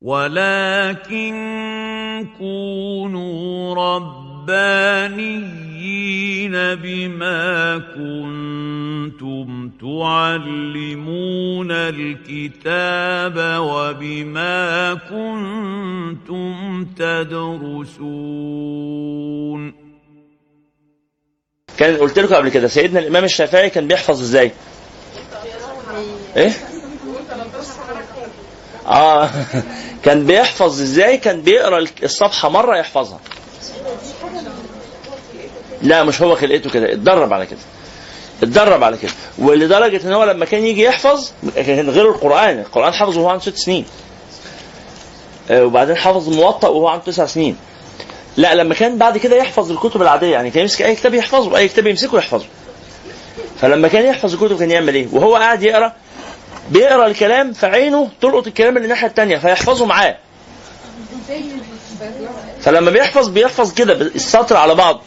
ولكن كونوا ربانيين بما كنتم تعلمون الكتاب وبما كنتم تدرسون كان قلت لكم قبل كده سيدنا الإمام الشافعي كان بيحفظ إزاي؟ إيه؟ آه. كان بيحفظ إزاي؟ كان بيقرأ الصفحة مرة يحفظها. لا مش هو خلقته كده. اتدرب على كده. اتدرب على كده. ولدرجة إن هو لما كان يجي يحفظ كان غير القرآن. القرآن حفظه وهو عنده ست سنين. آه، وبعدين حفظ الموطأ وهو عنده تسع سنين. لا لما كان بعد كده يحفظ الكتب العادية. يعني كان يمسك أي كتاب يحفظه أي كتاب يمسكه يحفظه. فلما كان يحفظ الكتب كان يعمل إيه؟ وهو قاعد يقرأ بيقرأ الكلام فعينه تلقط الكلام اللي الناحية الثانية فيحفظه معاه. فلما بيحفظ بيحفظ كده السطر على بعض.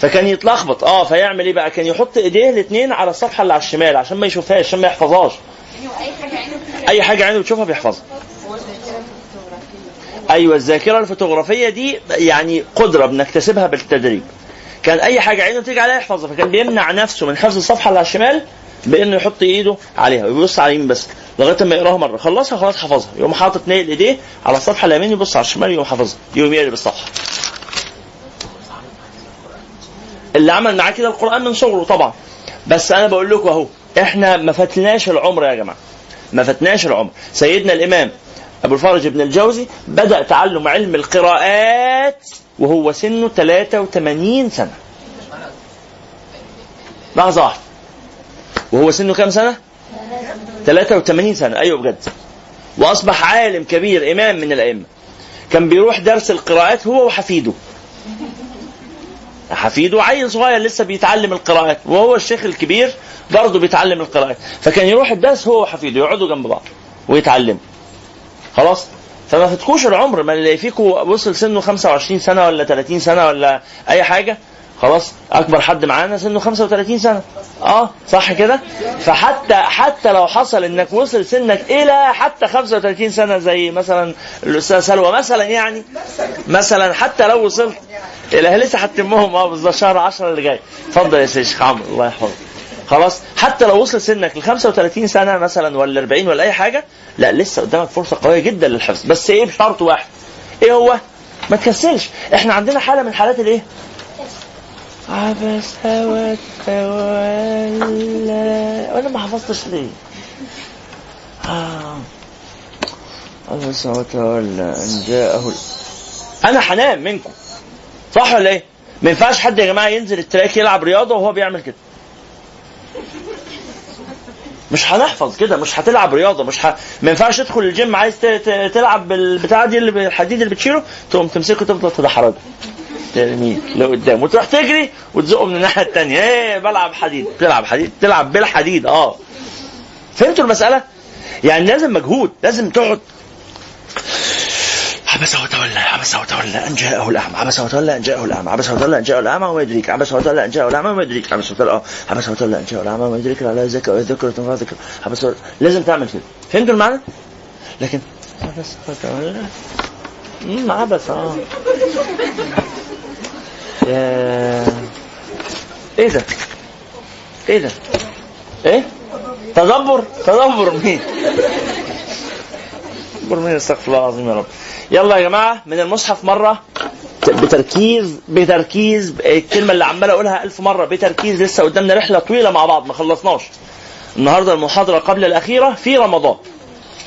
فكان يتلخبط. آه فيعمل إيه بقى؟ كان يحط إيديه الاثنين على الصفحه اللي على الشمال عشان ما يشوفهاش عشان ما يحفظهاش. أي حاجة عينه بتشوفها بيحفظها. أيوه الذاكرة الفوتوغرافية دي يعني قدرة بنكتسبها بالتدريب كان أي حاجة عينه تيجي عليها يحفظها. فكان بيمنع نفسه من حفظ الصفحه اللي على الشمال بانه يحط ايده عليها ويبص على اليمين بس لغاية ما يقراها مرة. خلصها خلاص حفظها. يقوم حاطط نايل ايديه على الصفحه اليمين يبص على الشمال يقوم حافظها. يقوم يقلب الصفحه اللي عمل معاه كده القرآن من صغره طبعا. بس أنا بقول لكم أهو إحنا ما فاتناش العمر يا جماعة. ما فاتناش العمر. سيدنا الإمام أبو الفرج بن الجوزي بدأ تعلم علم القراءات وهو سنه 83 سنة. لحظة واحدة. وهو سنه كام سنة؟ 83 سنة. أيوه بجد. وأصبح عالم كبير إمام من الأئمة. كان بيروح درس القراءات هو وحفيده. حفيده عيل صغير لسه بيتعلم القراءات. وهو الشيخ الكبير برضه بيتعلم القراءات. فكان يروح الدرس هو وحفيده يقعدوا جنب بعض ويتعلموا خلاص؟ فما فاتكوش العمر. ما اللي فيكم وصل سنه 25 سنة ولا 30 سنة ولا أي حاجة. خلاص أكبر حد معانا سنه 35 سنة. آه صح كده؟ فحتى حتى لو حصل إنك وصل سنك إلى حتى 35 سنة زي مثلا الاستاذ سلوى مثلا يعني مثلا حتى لو وصلت إلى لسه هتمهم آه بالظبط شهر 10 اللي جاي. اتفضل يا شيخ عمرو الله يحفظك. خلاص حتى لو وصل سنك ل 35 سنة مثلا ولا 40 ولا أي حاجة لا لسه قدامك فرصة قوية جدا للحفظ. بس إيه بشرط واحد. إيه هو؟ ما تكسلش. إحنا عندنا حالة من حالات الإيه؟ عبس وتولى. وأنا ما حفظتش ليه؟ آه. عبس وتولى. إن جاءه أنا هنام منكم. صح ولا إيه؟ ما ينفعش حد يا جماعة ينزل التراك يلعب رياضة وهو بيعمل كده. مش هنحفظ كده. مش هتلعب رياضة. مش ه... ما ينفعش تدخل الجيم عايز ت... ت... تلعب بالبتاع دي اللي الحديد اللي بتشيله تقوم تمسكه تفضل تدحرجه. ترميه لقدام وتروح تجري وتزقه من الناحية الثانية إيه بلعب حديد. تلعب حديد. تلعب بالحديد. آه. فهمتوا المسألة؟ يعني لازم مجهود. لازم تقعد. عبس وتولى. عبس وتولى. أن جاءه الأعمى. عبس وتولى أن جاءه الأعمى. عبس وتولى أن جاءه الأعمى وما يدريك. عبس وتولى أن جاءه الأعمى وما يدريك. عبس وتولى آه. عبس وتولى أن جاءه الأعمى وما يدريك. لا يذكر ويذكر تنفع ذكر عبس لازم تعمل كده. فهمتوا المعنى؟ لكن عبس وتولى. عبس آه. يا إيه ده؟ إيه ده؟ إيه؟ تدبر تدبر مين؟ تدبر مين استغفر الله العظيم يا رب يلا يا جماعة من المصحف مرة بتركيز بتركيز الكلمة اللي عمال أقولها ألف مرة بتركيز لسه قدامنا رحلة طويلة مع بعض ما خلصناش النهارده المحاضرة قبل الأخيرة في رمضان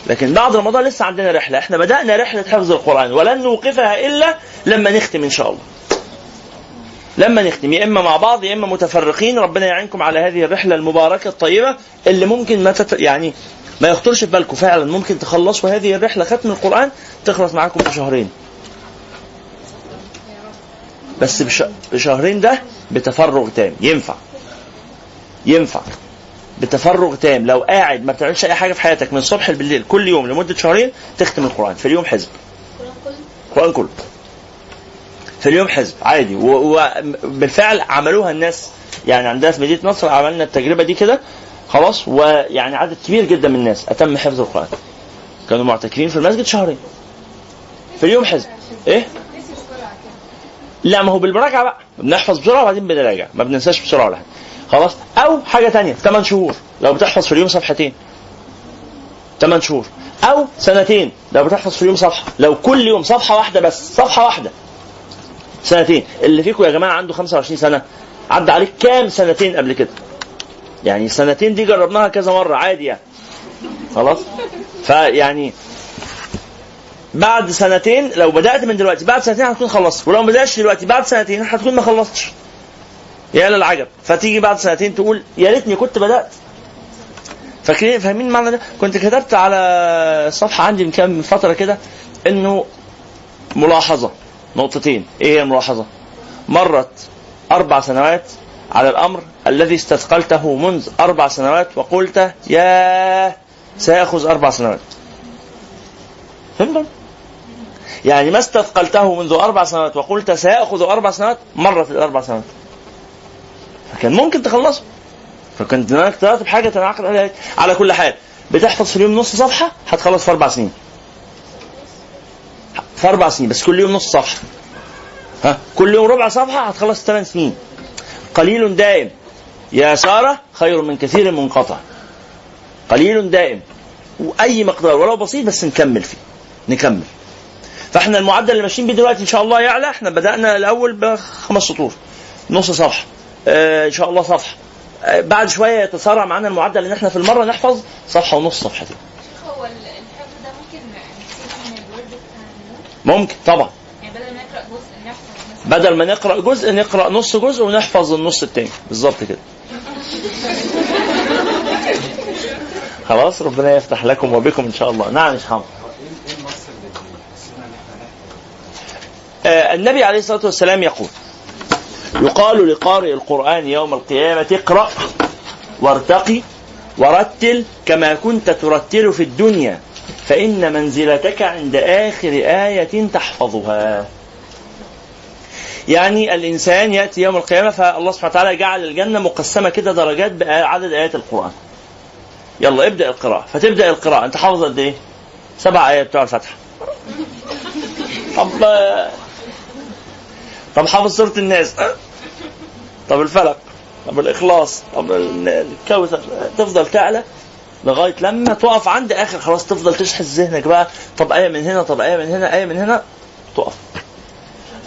لكن بعد رمضان لسه عندنا رحلة إحنا بدأنا رحلة حفظ القرآن ولن نوقفها إلا لما نختم إن شاء الله لما نختم يا إما مع بعض يا إما متفرقين. ربنا يعينكم على هذه الرحلة المباركة الطيبة اللي ممكن ما تت... يعني ما يخطرش في بالكم. فعلا ممكن تخلصوا هذه الرحلة ختم القرآن تخلص معاكم في شهرين. بس بش... بشهرين ده بتفرغ تام. ينفع. ينفع. بتفرغ تام. لو قاعد ما بتعملش أي حاجة في حياتك من الصبح بالليل كل يوم لمدة شهرين تختم القرآن. في اليوم حزب. القران كله. في اليوم حزب عادي. وبالفعل عملوها الناس. يعني عندنا في مدينة نصر عملنا التجربة دي كده خلاص. ويعني عدد كبير جدا من الناس أتم حفظ القرآن. كانوا معتكفين في المسجد شهرين. في اليوم حزب. إيه؟ لا ما هو بالمراجعة بقى. بنحفظ بسرعة وبعدين بنراجع. ما بننساش بسرعة ولا حاجة. خلاص. أو حاجة تانية 8 شهور. لو بتحفظ في اليوم صفحتين. 8 شهور. أو سنتين. لو بتحفظ في اليوم صفحة. لو كل يوم صفحة واحدة بس صفحة واحدة. سنتين. اللي فيكم يا جماعة عنده 25 سنة. عدى عليك كام سنتين قبل كده؟ يعني سنتين دي جربناها كذا مرة عادي يعني. خلاص؟ فيعني بعد سنتين لو بدأت من دلوقتي بعد سنتين هتكون خلصت. ولو ما بدأتش دلوقتي بعد سنتين هتكون ما خلصتش. يا للعجب فتيجي بعد سنتين تقول يا ريتني كنت بدأت. فاكرين فاهمين المعنى ده؟ كنت كتبت على صفحة عندي من كام فترة كده إنه ملاحظة. نقطتين. إيه هي الملاحظة؟ مرت أربع سنوات على الأمر الذي استثقلته منذ أربع سنوات وقلت يا سيأخذ أربع سنوات. فهمتم؟ يعني ما استثقلته منذ أربع سنوات وقلت سيأخذ أربع سنوات؟ مرت الأربع سنوات. فكان ممكن تخلصه. فكنت دماغك ترتب حاجة تنعقد عليها على كل حال. بتحفظ في اليوم نص صفحة هتخلص في أربع سنين. في أربع سنين بس كل يوم نص صفحة. ها؟ كل يوم ربع صفحة هتخلص ثمان سنين. قليل دائم. يا سارة خير من كثير منقطع. قليل دائم. وأي مقدار ولو بسيط بس نكمل فيه. نكمل. فإحنا المعدل اللي ماشيين بيه دلوقتي إن شاء الله يعلى. إحنا بدأنا الأول بخمس سطور. نص صفحة. آه إن شاء الله صفحة. آه بعد شوية يتسارع معانا المعدل إن إحنا في المرة نحفظ صفحة ونص صفحتين هو الحفظ ده ممكن نحسبه من الورد بتاع ممكن طبعا. يعني بدل ما نقرأ جزء نحفظ بدل ما نقرأ جزء نقرأ نص جزء ونحفظ النص التاني. بالظبط كده. خلاص ربنا يفتح لكم وبكم إن شاء الله. نعم يا. آه النبي عليه الصلاة والسلام يقول يقال لقارئ القرآن يوم القيامة اقرأ وارتقي ورتل كما كنت ترتل في الدنيا. فإن منزلتك عند آخر آية تحفظها. يعني الإنسان يأتي يوم القيامة فالله سبحانه وتعالى جعل الجنة مقسمة كده درجات بعدد آيات القرآن. يلا ابدأ القراءة. فتبدأ القراءة. أنت حافظ قد إيه؟ سبع آيات بتوع الفاتحة. طب طب حافظ سورة الناس. طب الفلق. طب الإخلاص. طب الكوثر. تفضل تعلى. لغاية لما تقف عند آخر خلاص تفضل تشحذ ذهنك بقى. طب آية من هنا طب آية من هنا آية من هنا. تقف.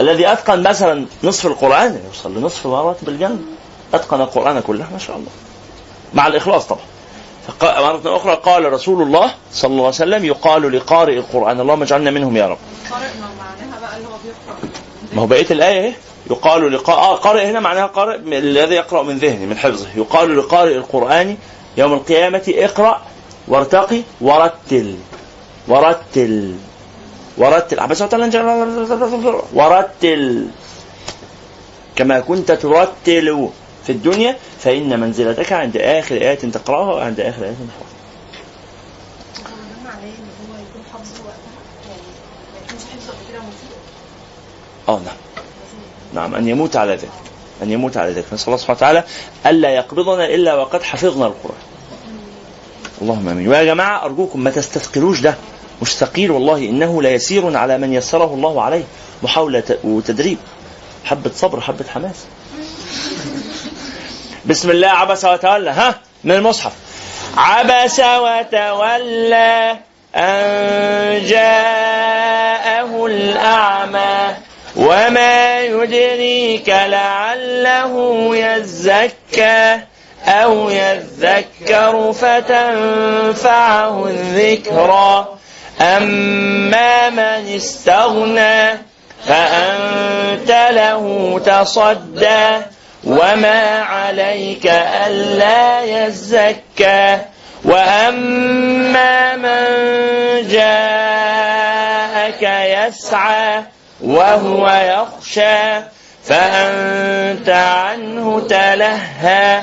الذي أتقن مثلا نصف القرآن يوصل لنصف مراتب الجنه أتقن القرآن كله ما شاء الله. مع الإخلاص طبعا. مرة أخرى قال رسول الله صلى الله عليه وسلم يقال لقارئ القرآن اللهم اجعلنا منهم يا رب. معناها بقى اللي هو بيقرا ما هو بقية الآية اهي يقال لقاء آه قارئ هنا معناها قارئ الذي يقرأ من ذهنه من حفظه. يقال لقارئ القرآن يوم القيامة اقرأ وارتقي ورتل. ورتل. ورتل. عبس ورتل. كما كنت ترتل في الدنيا فإن منزلتك عند آخر آية تقرأها وعند آخر آية تحفظها ان آه نعم. نعم أن يموت على ذلك. أن يموت على ذلك. نسأل الله سبحانه وتعالى ألا يقبضنا إلا وقد حفظنا القرآن. اللهم آمين. ويا جماعة أرجوكم ما تستثقلوش ده. مش ثقيل والله إنه ليسير على من يسره الله عليه. محاولة وتدريب. حبة صبر حبة حماس. بسم الله عبس وتولى. ها من المصحف. عبس وتولى أن جاءه الأعمى وما يدريك لعله يزكى. أو يذكر فتنفعه الذكرى أما من استغنى فأنت له تصدى. وما عليك ألا يزكى. وأما من جاءك يسعى وهو يخشى فأنت عنه تلهى.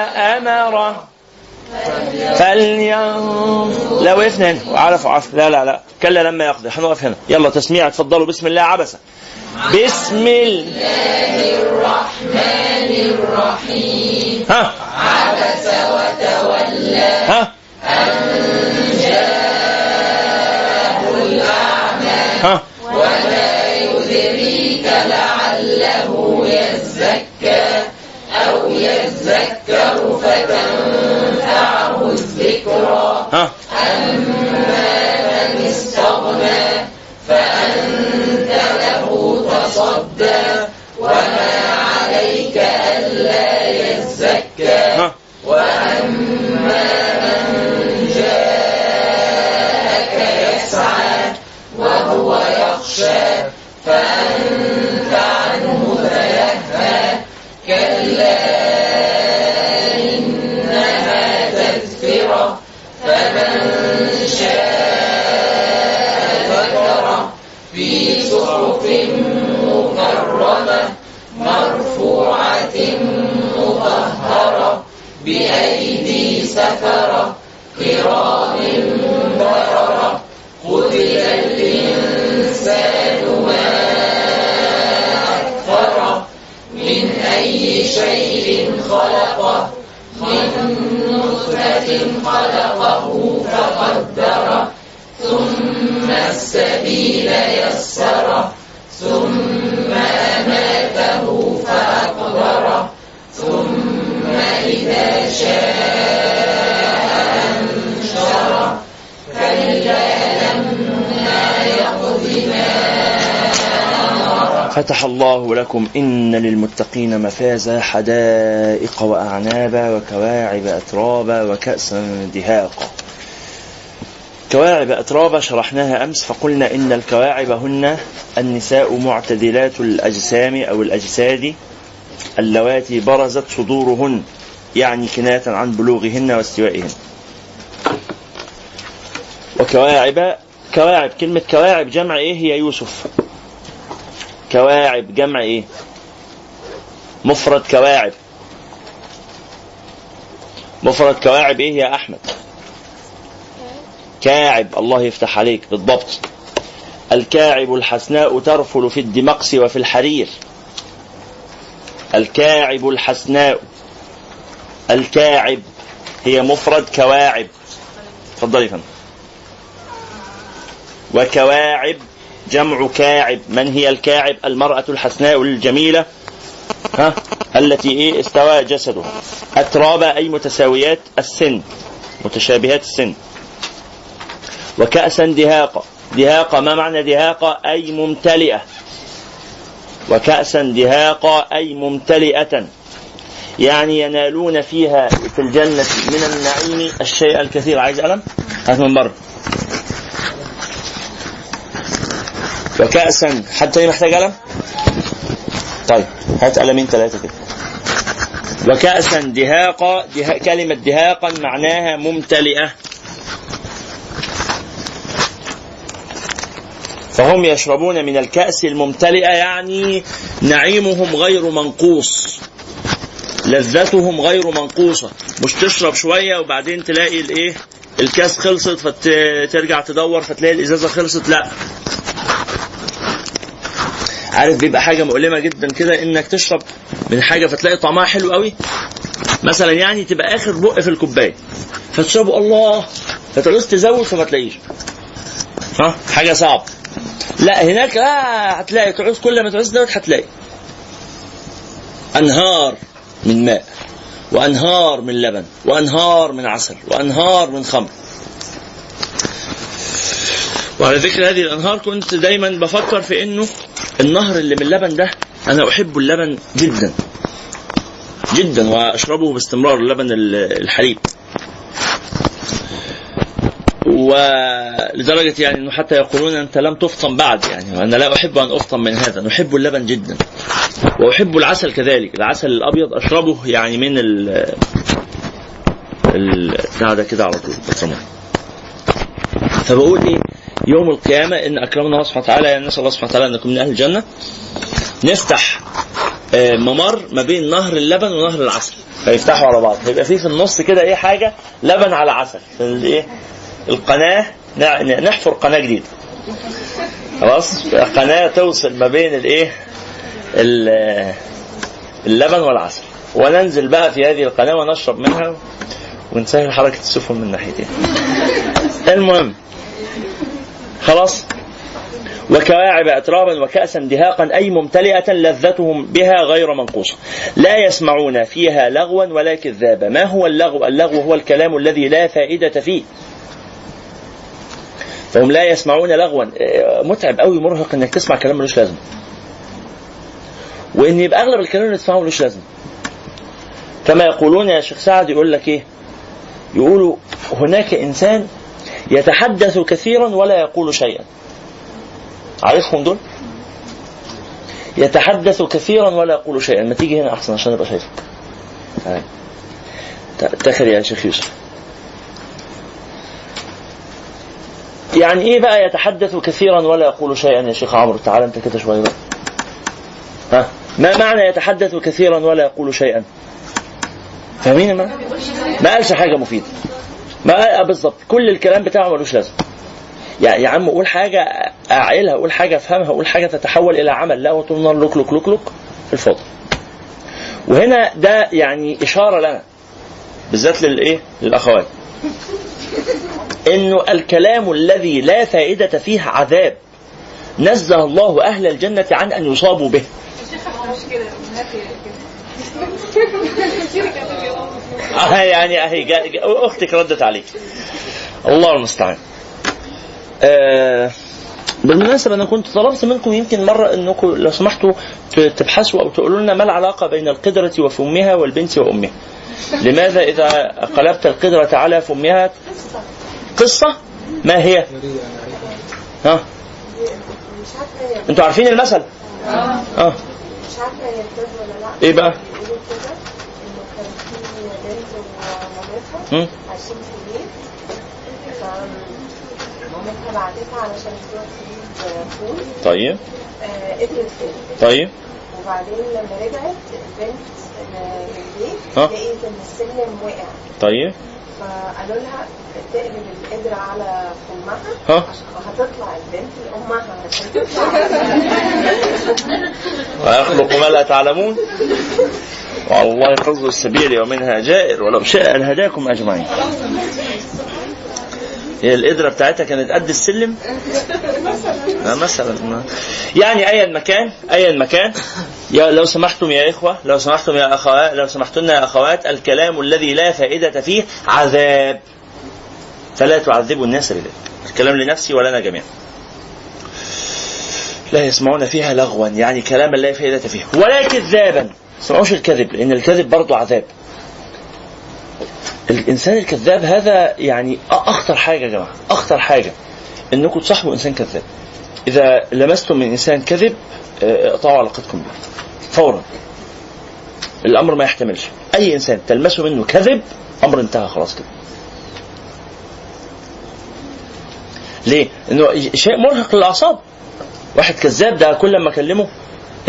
أمره فلينظر. لو وقفنا هنا عرفوا عرف. لا لا لا. كلا لما يقضي. هنقف هنا. يلا تسميع. اتفضلوا بسم الله. عبسة بسم الله. الرحمن الرحيم ها. عبس وتولى ها. ها. وما يدريك لعله يزكى أو يذكر فتنفعه الذكرى. ها. أما من استغنى فأنت له تصدى. وما عليك ألا يزكى. ها. وأما من جاءك يسعى وهو يخشى فأنت سفرة كرام بررة قتل الإنسان ما أكفره من أي شيء خلقه من نطفة خلقه فقدره ثم السبيل يسره ثم فتح الله لكم إن للمتقين مفازا حدائق وأعنابا وكواعب أترابا وكأسا دهاقا كواعب أترابا شرحناها أمس فقلنا إن الكواعب هن النساء معتدلات الأجسام أو الأجساد اللواتي برزت صدورهن يعني كناية عن بلوغهن واستوائهن. وكواعب كواعب كلمة كواعب جمع إيه؟ هي يوسف. كواعب جمع إيه؟ مفرد كواعب. مفرد كواعب إيه يا أحمد؟ كاعب الله يفتح عليك بالضبط. الكاعب الحسناء ترفل في الدمقس وفي الحرير. الكاعب الحسناء الكاعب هي مفرد كواعب. تفضلي فندم. وكواعب جمع كاعب. من هي الكاعب؟ المرأة الحسناء الجميلة. ها؟ التي إيه؟ استوى جسدها أترابا أي متساويات؟ السن. متشابهات السن. وكأسا دهاقا دهاقا ما معنى دهاقا أي ممتلئة. وكأسا دهاقا أي ممتلئة. يعني ينالون فيها في الجنة من النعيم الشيء الكثير. عايز قلم؟ هات من بره. وكأسا. حد تاني محتاج قلم؟ طيب هات قلمين ثلاثة كده. وكأسا. دهاقا ده كلمة دهاقا معناها ممتلئة. فهم يشربون من الكأس الممتلئة يعني نعيمهم غير منقوص. لذتهم غير منقوصة. مش تشرب شوية وبعدين تلاقي الإيه؟ الكأس خلصت فترجع تدور فتلاقي الإزازة خلصت لا. عارف بيبقى حاجة مؤلمة جدا كده إنك تشرب من حاجة فتلاقي طعمها حلو قوي. مثلا يعني تبقى آخر بق في الكوباية. فتشربه الله فتعوز تزود فما تلاقيش ها؟ حاجة صعبة. لا هناك لا هتلاقي. تعوز كل ما تعوز دوت هتلاقي. أنهار من ماء وأنهار من لبن وأنهار من عسل وأنهار من خمر. وعلى ذكر هذه الأنهار كنت دايما بفكر في إنه النهر اللي من اللبن ده أنا احب اللبن جدا. جدا وأشربه باستمرار اللبن ال- الحليب. ولدرجة يعني إنه حتى يقولون أنت لم تفطن بعد يعني وأنا لا أحب أن أفطن من هذا. نحب اللبن جدا. وأحب العسل كذلك. العسل الأبيض أشربه يعني من ال ال- ده كده على طول فبقول إيه؟ يوم القيامة إن أكرمنا الله سبحانه وتعالى يعني نسأل الله سبحانه وتعالى أن نكون من أهل الجنة. نفتح آه، ممر ما بين نهر اللبن ونهر العسل. فيفتحوا على بعض. هيبقى في في النص كده إيه حاجة؟ لبن على عسل. الايه القناة نحفر قناة جديدة. خلاص؟ قناة توصل ما بين الايه ال- اللبن والعسل. وننزل بقى في هذه القناة ونشرب منها ونسهل حركة السفن من ناحيتين. المهم خلاص؟ وكواعب أترابا وكأسا دهاقا أي ممتلئة لذتهم بها غير منقوصة. لا يسمعون فيها لغوا ولا كذابا. ما هو اللغو؟ اللغو هو الكلام الذي لا فائدة فيه. فهم لا يسمعون لغوا. آه، متعب قوي مرهق إنك تسمع كلام ملوش لازمة. وإن يبقى أغلب الكلام اللي تسمعه ملوش لازمة. كما يقولون يا شيخ سعد يقول لك إيه؟ يقولوا هناك إنسان يتحدث كثيرا ولا يقول شيئا. عارفهم دول؟ يتحدث كثيرا ولا يقول شيئا. ما تيجي هنا أحسن عشان أبقى شايفك تعال. ت- تخر يا شيخ يوسف. يعني إيه بقى يتحدث كثيرا ولا يقول شيئا يا شيخ عمرو؟ تعال أنت كده شوية بقى. ها؟ ما معنى يتحدث كثيرا ولا يقول شيئا؟ فاهمين؟ المعنى ما قالش حاجة مفيدة. ما قال بالظبط. كل الكلام بتاعه ملوش لازمة. يا يا عم قول حاجة اعقلها قول حاجة أفهمها قول حاجة تتحول إلى عمل. لا وطول النهار لوك لوك لوك لوك في الفاضي. وهنا ده يعني إشارة لنا بالذات للايه للاخوات إنه الكلام الذي لا فائدة فيه عذاب نزه الله أهل الجنة عن أن يصابوا به. آه يعني أهي أختك ردت عليك. الله المستعان. آه بالمناسبة أنا كنت طلبت منكم يمكن مرة أنكم لو سمحتوا تبحثوا أو تقولوا لنا ما العلاقة بين القدرة وفمها والبنت وأمها. لماذا إذا قلبت القدرة على فمها قصة. ما هي؟ ها؟ أنتوا عارفين المثل؟ آه. مش عارفة هي بجد ولا لأ. إيه بقى؟ بيقولوا كده انه كان في بنت ومامتها. عايشين في بيت. فمامتها بعتتها علشان تروح تجيب فول. طيب. آه، كده طيب. وبعدين لما رجعت البنت آه، للبيت ها؟ لقيت إن السلم وقع. طيب. فقالوا لها تقلب القدرة على فمها ها؟ عشان هتطلع البنت لأمها ويخلق ما لا تعلمون. وعلى الله فضل السبيل ومنها جائر ولو شاء لهداكم أجمعين. هي القدرة بتاعتها كانت قد السلم؟ لا مثلا يعني ايا مكان ايا مكان يا لو سمحتم يا إخوة لو سمحتم يا اخوات لو سمحتن يا أخوات الكلام الذي لا فائدة فيه عذاب. فلا تعذبوا الناس بذلك الكلام لنفسي ولنا جميعا. لا يسمعون فيها لغوا يعني كلاما لا فائدة فيه. ولا كذابا. سمعوش الكذب لأن الكذب برضه عذاب. الإنسان الكذاب هذا يعني أخطر حاجة يا جماعة أخطر حاجة. إنكم تصاحبوا إنسان كذاب. إذا لمستم من إنسان كذب آه، اقطعوا علاقتكم به فورا. الأمر ما يحتملش. أي إنسان تلمسوا منه كذب أمر انتهى خلاص كده. ليه؟ إنه شيء مرهق للأعصاب. واحد كذاب ده كل ما أكلمه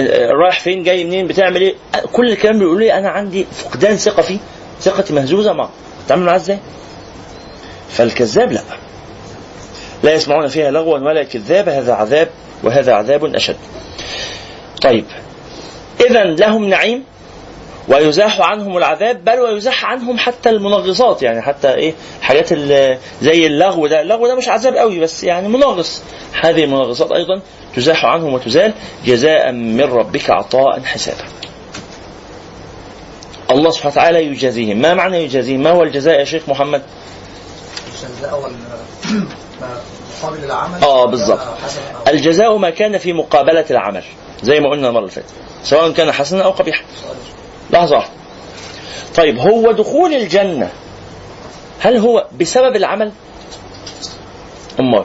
آه، رايح فين جاي منين بتعمل إيه؟ كل الكلام بيقول لي أنا عندي فقدان ثقة فيه. ثقتي مهزوزة معه تعمل معاه إزاي؟ فالكذاب لا. لا يسمعون فيها لغوا ولا كذابا هذا عذاب وهذا عذاب أشد. طيب اذا لهم نعيم ويزاح عنهم العذاب بل ويزاح عنهم حتى المنغصات يعني حتى إيه حاجات زي اللغو ده. اللغو ده مش عذاب قوي بس يعني منغص. هذه المنغصات أيضا تزاح عنهم وتزال جزاء من ربك عطاء حسابا. الله سبحانه وتعالى يجازيهم. ما معنى يجازيهم؟ ما هو الجزاء يا شيخ محمد؟ الجزاء العمل؟ آه بالظبط حسب- الجزاء ما كان في مقابلة العمل زي ما قلنا المرة اللي فاتت سواء كان حسنا أو قبيحا. لحظة واحدة. طيب هو دخول الجنة هل هو بسبب العمل؟ أمال.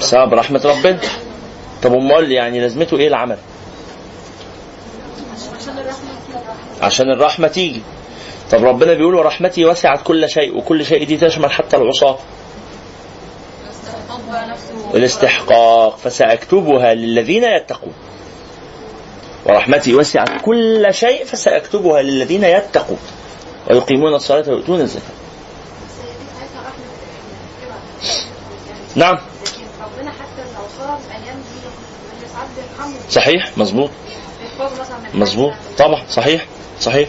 بسبب رحمة ربنا. طب أمال يعني لازمته إيه العمل؟ عشان الرحمة تيجي. طب ربنا بيقول ورحمتي وسعت كل شيء وكل شيء دي تشمل حتى العصاة. الاستحقاق فسأكتبها للذين يتقون. ورحمتي وسعت كل شيء فسأكتبها للذين يتقون. ويقيمون الصلاة ويؤتون الزكاة. نعم. صحيح مظبوط. مظبوط. طبعا صحيح. صحيح.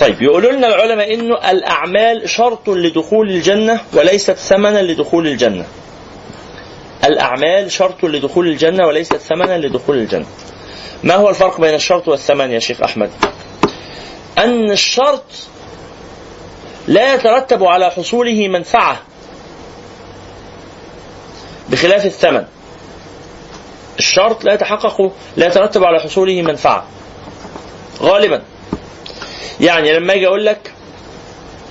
طيب يقولوا لنا العلماء إنه الأعمال شرط لدخول الجنة وليست ثمنا لدخول الجنة. الأعمال شرط لدخول الجنة وليست ثمنا لدخول الجنة. ما هو الفرق بين الشرط والثمن يا شيخ أحمد؟ أن الشرط لا يترتب على حصوله منفعة بخلاف الثمن. الشرط لا يتحقق لا يترتب على حصوله منفعة. غالبا. يعني لما أجي أقول لك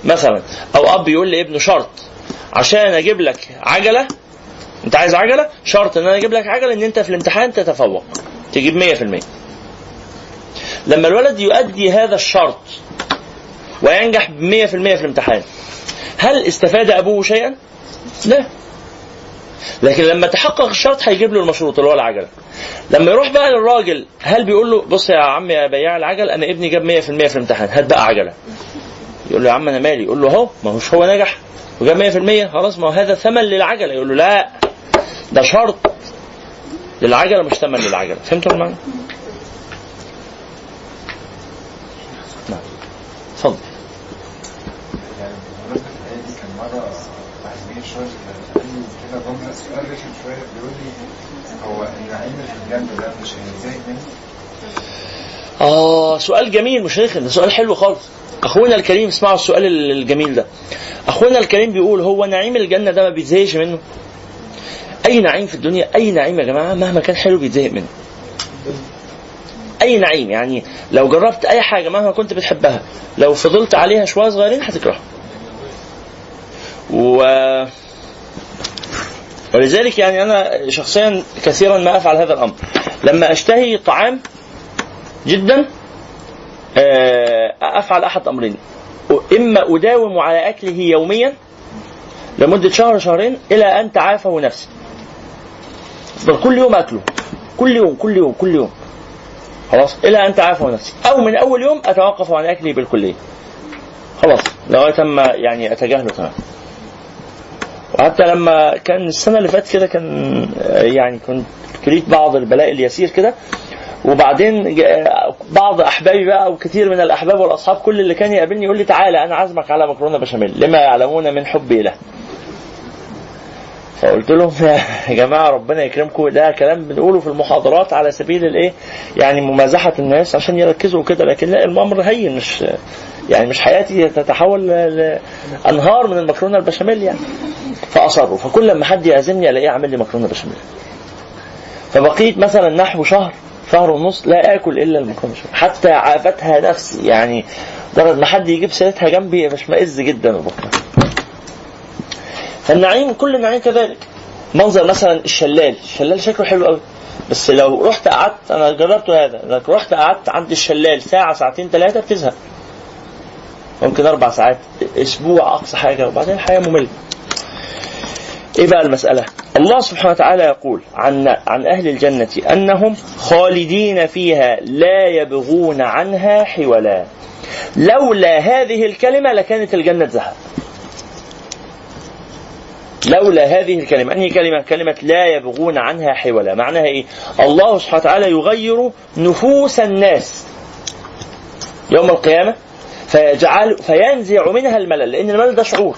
مثلا أو اب يقول لابنه شرط عشان أجيب لك عجلة انت عايز عجلة؟ شرط ان أنا أجيب لك عجلة ان انت في الامتحان تتفوق تجيب 100% لما الولد يؤدي هذا الشرط وينجح ب 100% في الامتحان هل استفاد أبوه شيئا؟ لا. لكن لما تحقق الشرط هيجيب له المشروط اللي هو العجلة. لما يروح بقى للراجل هل بيقول له بص يا عم يا بياع العجل أنا ابني جاب 100% في الامتحان هات بقى عجلة. يقول له يا عم أنا مالي؟ يقول له أهو ما هوش هو نجح. وجاب 100% خلاص ما هو هذا ثمن للعجلة. يقول له لا ده شرط. للعجلة مش ثمن للعجلة. فهمتوا المعنى؟ نعم اتفضل يعني بمناسبة الآية دي كان مرة واحد جه الشغل قال لي كده جملة سؤال رخم شوية بيقول لي هو النعيم في الجنة ده مش منه؟ آه سؤال جميل مش رخم ده سؤال حلو خالص. أخونا الكريم اسمعوا السؤال الجميل ده. أخونا الكريم بيقول هو نعيم الجنة ده ما بيتزهقش منه؟ أي نعيم في الدنيا أي نعيم يا جماعة مهما كان حلو بيتزهق منه. أي نعيم يعني لو جربت أي حاجة مهما كنت بتحبها لو فضلت عليها شوية صغيرين هتكرهها. و ولذلك يعني أنا شخصيا كثيرا ما أفعل هذا الأمر. لما أشتهي طعام جدا آه، أفعل أحد أمرين. إما أداوم على أكله يوميا لمدة شهر شهرين إلى أن تعافه نفسي. افضل كل يوم أكله. كل يوم كل يوم كل يوم. خلاص إلى أن تعافه نفسي. أو من أول يوم أتوقف عن اكله بالكلية. خلاص لغاية ما يعني أتجاهله تماما. وحتى لما كان السنة اللي فاتت كده كان يعني كنت كريت بعض البلاء اليسير كده وبعدين بعض أحبابي بقى وكثير من الأحباب والأصحاب كل اللي كان يقابلني يقول لي تعالى أنا عازمك على مكرونة بشاميل لما يعلمون من حبي له. فقلت لهم يا جماعة ربنا يكرمكم. ده كلام بنقوله في المحاضرات على سبيل الإيه؟ يعني ممازحة الناس عشان يركزوا كده لكن لا الأمر هين مش يعني مش حياتي تتحول لانهار من المكرونة البشاميل يعني. فأصروا. فكل لما حد يعزمني ألاقيه عامل لي مكرونة بشاميل. فبقيت مثلا نحو شهر شهر ونص لا آكل إلا المكرونة بشاميل. حتى عافتها نفسي يعني درجه ما حد يجيب سيرتها جنبي بشمئز جدا وبكرة. فالنعيم كل النعيم كذلك. منظر مثلا الشلال. الشلال شكله حلو قوي. بس لو رحت قعدت أنا جربت هذا. لو رحت قعدت عند الشلال ساعة ساعتين ثلاثة بتزهق. ممكن أربع ساعات. أسبوع أقصى حاجة. وبعدين الحياة مملة. إيه بقى المسألة؟ الله سبحانه وتعالى يقول عن عن أهل الجنة أنهم خالدين فيها لا يبغون عنها حولا. لولا هذه الكلمة لكانت الجنة ذهب. لولا هذه الكلمة، أنهي كلمة؟ كلمة لا يبغون عنها حولا، معناها إيه؟ الله سبحانه وتعالى يغير نفوس الناس يوم القيامة فيجعل فينزع منها الملل، لأن الملل ده شعور.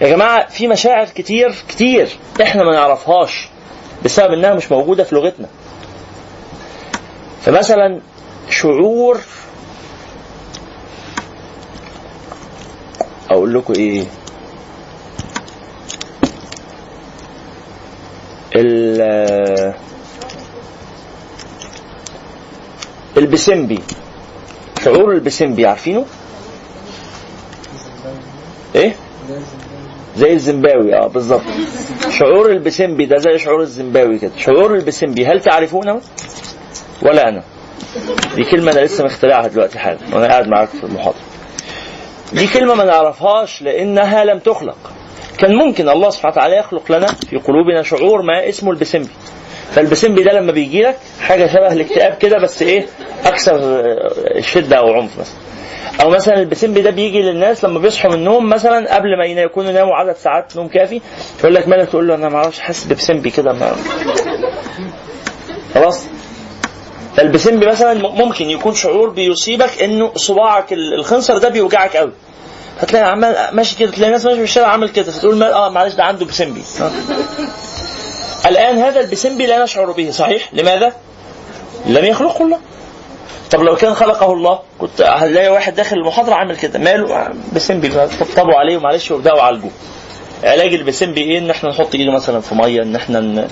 يا جماعة في مشاعر كتير كتير إحنا ما نعرفهاش بسبب إنها مش موجودة في لغتنا فمثلا شعور أقول لكم إيه البسمبي شعور البسمبي عارفينه؟ إيه؟ زي الزمباوي آه بالظبط شعور البسمبي ده زي شعور الزمباوي كده شعور البسمبي هل تعرفونه؟ ولا أنا دي كلمة أنا لسه مخترعها دلوقتي حالا وأنا قاعد معاك في المحاضرة دي كلمة ما نعرفهاش لأنها لم تخلق كان ممكن الله سبحانه وتعالى يخلق لنا في قلوبنا شعور ما اسمه البسمبي فالبسمبي ده لما بيجي لك حاجة شبه الاكتئاب كده بس إيه؟ أكثر آه، شدة أو عنف مثلا. أو مثلا البسمبي ده بيجي للناس لما بيصحوا من النوم مثلا قبل ما يكونوا ناموا عدد ساعات نوم كافي يقول لك مالك؟ تقول له أنا ما أعرفش حاسس ببسمبي كده خلاص؟ فالبسمبي مثلا ممكن يكون شعور بيصيبك إنه صباعك ال- الخنصر ده بيوجعك قوي. هتلاقي عمال ماشي كده تلاقي ناس ماشي في الشارع عامل كده فتقول ما آه معلش ده عنده بسمبي. آه. الآن هذا البسمبي لا نشعر به صحيح؟ لماذا؟ لم يخلقه الله. طب لو كان خلقه الله كنت هتلاقي واحد داخل المحاضرة عامل كده ماله؟ بسمبي. طبطبوا عليه ومعلش وابدأوا عالجوه علاج البسمبي إيه؟ إن إحنا نحط إيده مثلا في مية إن إحنا ن...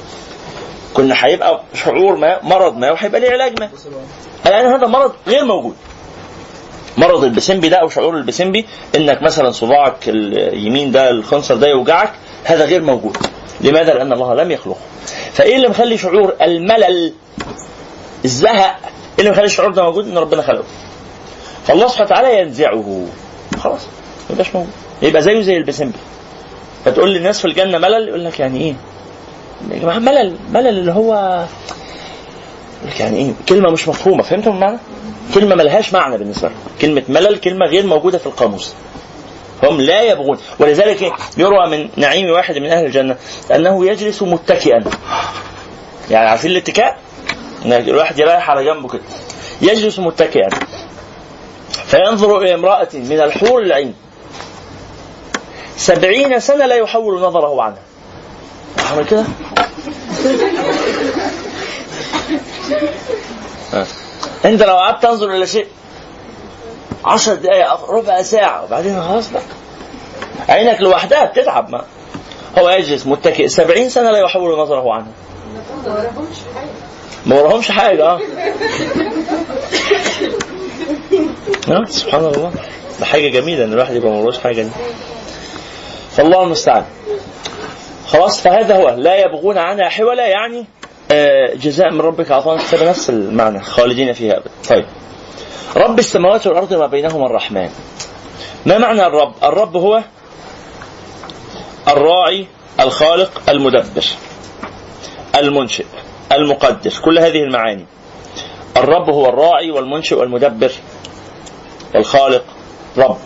كنا هيبقى شعور ما مرض ما وهيبقى ليه علاج ما. الآن هذا مرض غير موجود. مرض البسمبي ده أو شعور البسمبي إنك مثلا صباعك اليمين ده الخنصر ده يوجعك هذا غير موجود. لماذا؟ لأن الله لم يخلقه. فإيه اللي مخلي شعور الملل الزهق؟ إيه اللي مخلي الشعور ده موجود؟ إن ربنا خلقه. فالله سبحانه وتعالى ينزعه. خلاص ما يبقاش موجود. يبقى زيه زي البسمبي. فتقول للناس في الجنة ملل يقول لك يعني إيه؟ يا جماعة ملل ملل اللي هو يعني إيه؟ كلمة مش مفهومة فهمتوا المعنى؟ كلمة ملهاش معنى بالنسبة لهم. كلمة ملل كلمة غير موجودة في القاموس. هم لا يبغون. ولذلك؟ يروى من نعيم واحد من أهل الجنة أنه يجلس متكئا. يعني عارفين الاتكاء؟ إن الواحد يريح على جنبه كده. يجلس متكئا. فينظر إلى امرأة من الحور العين. سبعين سنة لا يحول نظره عنها. عمل كده؟ آه. انت لو قعدت تنظر إلى شيء. عشر دقائق ربع ساعة وبعدين خلاص بقى. عينك لوحدها بتتعب ما. هو يجلس متكئ. سبعين سنة لا يحول نظره عنها ما وراهمش حاجة. آه. سبحان الله. ده حاجة جميلة إن الواحد يبقى ما وراهوش حاجة دي. فالله المستعان. خلاص فهذا هو. لا يبغون عنها حولا يعني جزاء من ربك عطاء كتاب نفس المعنى خالدين فيها ابدا. طيب. رب السماوات والأرض ما بينهما الرحمن. ما معنى الرب؟ الرب هو الراعي الخالق المدبر المنشئ المقدر كل هذه المعاني. الرب هو الراعي والمنشئ والمدبر والخالق رب.